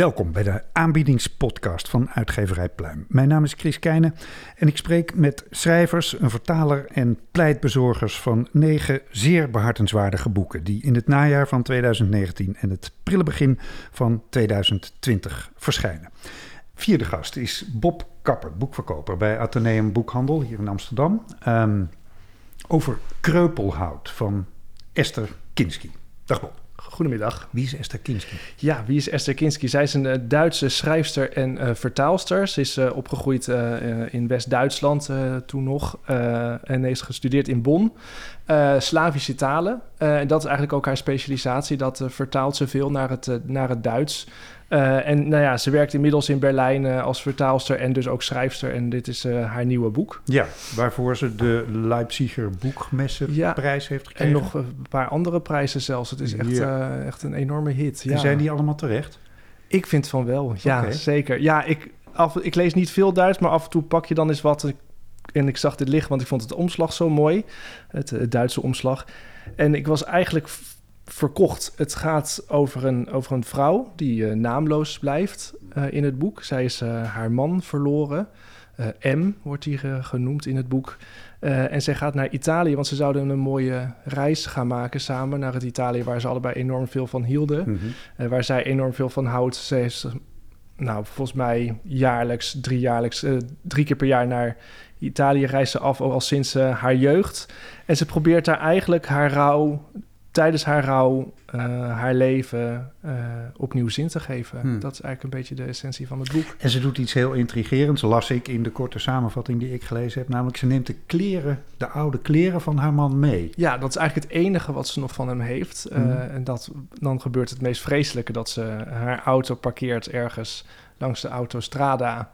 Welkom bij de aanbiedingspodcast van uitgeverij Pluim. Mijn naam is Chris Keijnen en ik spreek met schrijvers, een vertaler en pleitbezorgers van negen zeer behartenswaardige boeken die in het najaar van 2019 en het prille begin van 2020 verschijnen. Vierde gast is Bob Kapper, boekverkoper bij Atheneum Boekhandel hier in Amsterdam. Um, over kreupelhout van Esther Kinski. Dag Bob. Goedemiddag. Wie is Esther Kinski? Ja, wie is Esther Kinski? Zij is een uh, Duitse schrijfster en uh, vertaalster. Ze is uh, opgegroeid in West-Duitsland toen nog en heeft gestudeerd in Bonn. Slavische talen. en dat is eigenlijk ook haar specialisatie. Dat vertaalt ze veel naar het, naar het Duits. En nou ja, ze werkt inmiddels in Berlijn als vertaalster en dus ook schrijfster. En dit is haar nieuwe boek. Ja, waarvoor ze de Leipziger Boekmessenprijs ja, heeft gekregen. En nog een paar andere prijzen zelfs. Het is echt, ja. echt een enorme hit. Ja. En zijn die allemaal terecht? Ik vind van wel, ja, okay. zeker. Ja, ik, af, ik lees niet veel Duits, maar af en toe pak je dan eens wat. En ik zag dit liggen, want ik vond het omslag zo mooi. Het, het Duitse omslag. En ik was eigenlijk verkocht. Het gaat over een, over een vrouw die uh, naamloos blijft uh, in het boek. Zij is uh, haar man verloren. M wordt die genoemd in het boek. en zij gaat naar Italië, want ze zouden een mooie reis gaan maken samen naar het Italië waar ze allebei enorm veel van hielden. Mm -hmm. waar zij enorm veel van houdt. Ze heeft, nou, volgens mij jaarlijks, drie, jaarlijks, drie keer per jaar naar Italië reist ze af, al sinds haar jeugd. En ze probeert daar eigenlijk haar rouw tijdens haar rouw uh, haar leven uh, opnieuw zin te geven. Hmm. Dat is eigenlijk een beetje de essentie van het boek. En ze doet iets heel intrigerends, las ik in de korte samenvatting die ik gelezen heb. Namelijk, ze neemt de kleren, de oude kleren van haar man mee. Ja, dat is eigenlijk het enige wat ze nog van hem heeft. Hmm. Uh, en dat, dan gebeurt het meest vreselijke dat ze haar auto parkeert ergens langs de autostrada.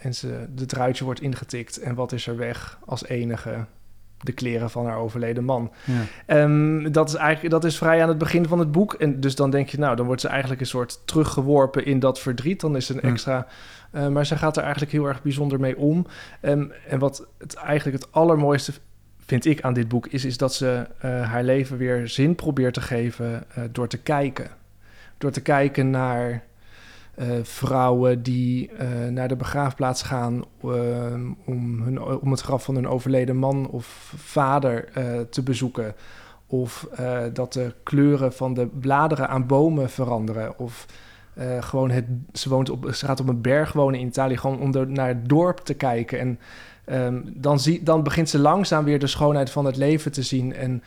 en ze, de druitje wordt ingetikt. En wat is er weg als enige? De kleren van haar overleden man. Ja. Um, dat, is eigenlijk, dat is vrij aan het begin van het boek. En dus dan denk je, nou, dan wordt ze eigenlijk een soort teruggeworpen in dat verdriet. Dan is een extra. Uh, maar ze gaat er eigenlijk heel erg bijzonder mee om. Um, en wat het eigenlijk het allermooiste vind ik aan dit boek is, is dat ze uh, haar leven weer zin probeert te geven uh, door te kijken. Door te kijken naar uh, vrouwen die uh, naar de begraafplaats gaan uh, om, hun, om het graf van hun overleden man of vader te bezoeken. Of dat de kleuren van de bladeren aan bomen veranderen. Of gewoon het, ze, woont op, ze gaat op een berg wonen in Italië, gewoon om naar het dorp te kijken. En um, dan, zie, dan begint ze langzaam weer de schoonheid van het leven te zien. En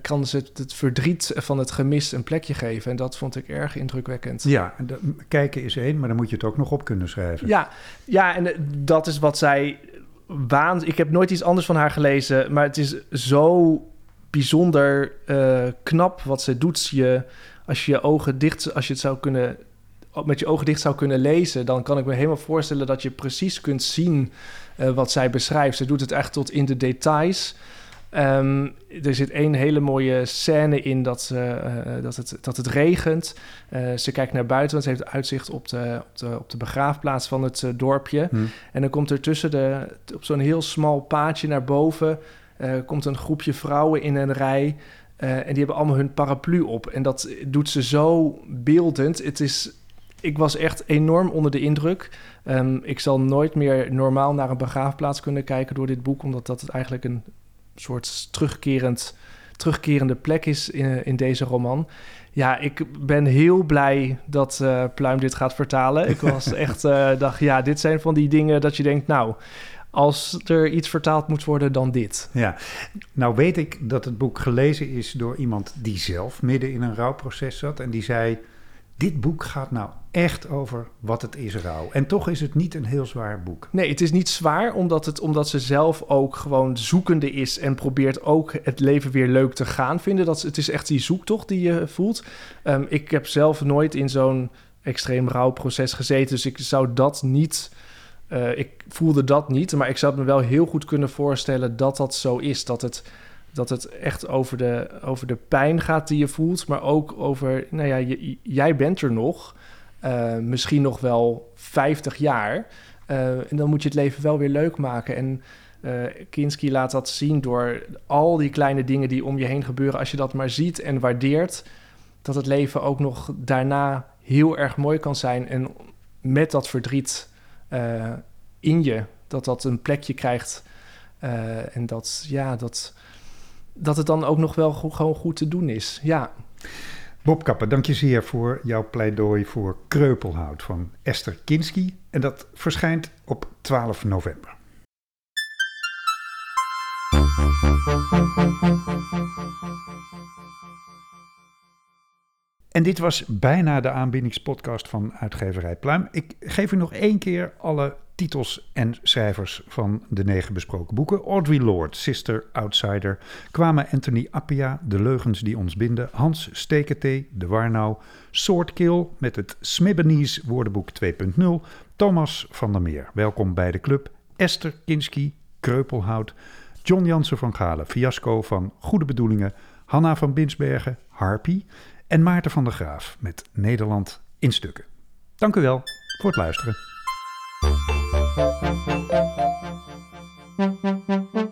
kan ze het, het, verdriet van het gemis een plekje geven. En dat vond ik erg indrukwekkend. Ja, kijken is één, maar dan moet je het ook nog op kunnen schrijven. Ja, ja en uh, dat is wat zij waant. Ik heb nooit iets anders van haar gelezen, maar het is zo bijzonder uh, knap wat ze doet. Je, als je je ogen dicht, als je het zou kunnen, met je ogen dicht zou kunnen lezen, dan kan ik me helemaal voorstellen dat je precies kunt zien wat zij beschrijft. Ze doet het echt tot in de details. Um, er zit één hele mooie scène in dat, uh, dat, het, dat het regent. Uh, ze kijkt naar buiten, want ze heeft uitzicht op de, op de, op de begraafplaats van het uh, dorpje. Hmm. En dan komt er tussen de, op zo'n heel smal paadje naar boven... komt een groepje vrouwen in een rij... en die hebben allemaal hun paraplu op. En dat doet ze zo beeldend. Het is ik was echt enorm onder de indruk. Um, ik zal nooit meer normaal naar een begraafplaats kunnen kijken door dit boek, omdat dat eigenlijk een soort terugkerend, terugkerende plek is in, in deze roman. Ja, ik ben heel blij dat uh, Pluim dit gaat vertalen. Ik was echt, uh, dacht, ja, dit zijn van die dingen dat je denkt, nou, als er iets vertaald moet worden, dan dit. Ja, nou weet ik dat het boek gelezen is door iemand die zelf midden in een rouwproces zat en die zei dit boek gaat nou echt over wat het is rouw. En toch is het niet een heel zwaar boek. Nee, het is niet zwaar omdat, het, omdat ze zelf ook gewoon zoekende is... en probeert ook het leven weer leuk te gaan vinden. Dat, het is echt die zoektocht die je voelt. Um, ik heb zelf nooit in zo'n extreem rouwproces gezeten... dus ik zou dat niet eh, ik voelde dat niet, maar ik zou me wel heel goed kunnen voorstellen dat dat zo is. Dat het, dat het echt over de, over de pijn gaat die je voelt, maar ook over, nou ja, jij bent er nog, uh, misschien nog wel 50 jaar. Uh, en dan moet je het leven wel weer leuk maken. En uh, Kinski laat dat zien door al die kleine dingen die om je heen gebeuren. Als je dat maar ziet en waardeert, dat het leven ook nog daarna heel erg mooi kan zijn. En met dat verdriet in je, dat dat een plekje krijgt. En dat, ja, dat, dat het dan ook nog wel gewoon goed te doen is. Ja. Bob Kappen, dank je zeer voor jouw pleidooi voor Kreupelhout van Esther Kinski. En dat verschijnt op 12 november. En dit was bijna de aanbiedingspodcast van uitgeverij Pluim. Ik geef u nog één keer alle titels en schrijvers van de negen besproken boeken. Audrey Lord, Sister Outsider, Kwame Anthony Appia, De Leugens die ons binden, Hans Steketee, De Warnau, Swordkill met het Smibbenese woordenboek 2.0, Thomas van der Meer, welkom bij de club, Esther Kinski, Kreupelhout, John Jansen van Galen, Fiasco van Goede Bedoelingen, Hanna van Binsbergen, Harpy en Maarten van der Graaf met Nederland in stukken. Dank u wel voor het luisteren. Thank you.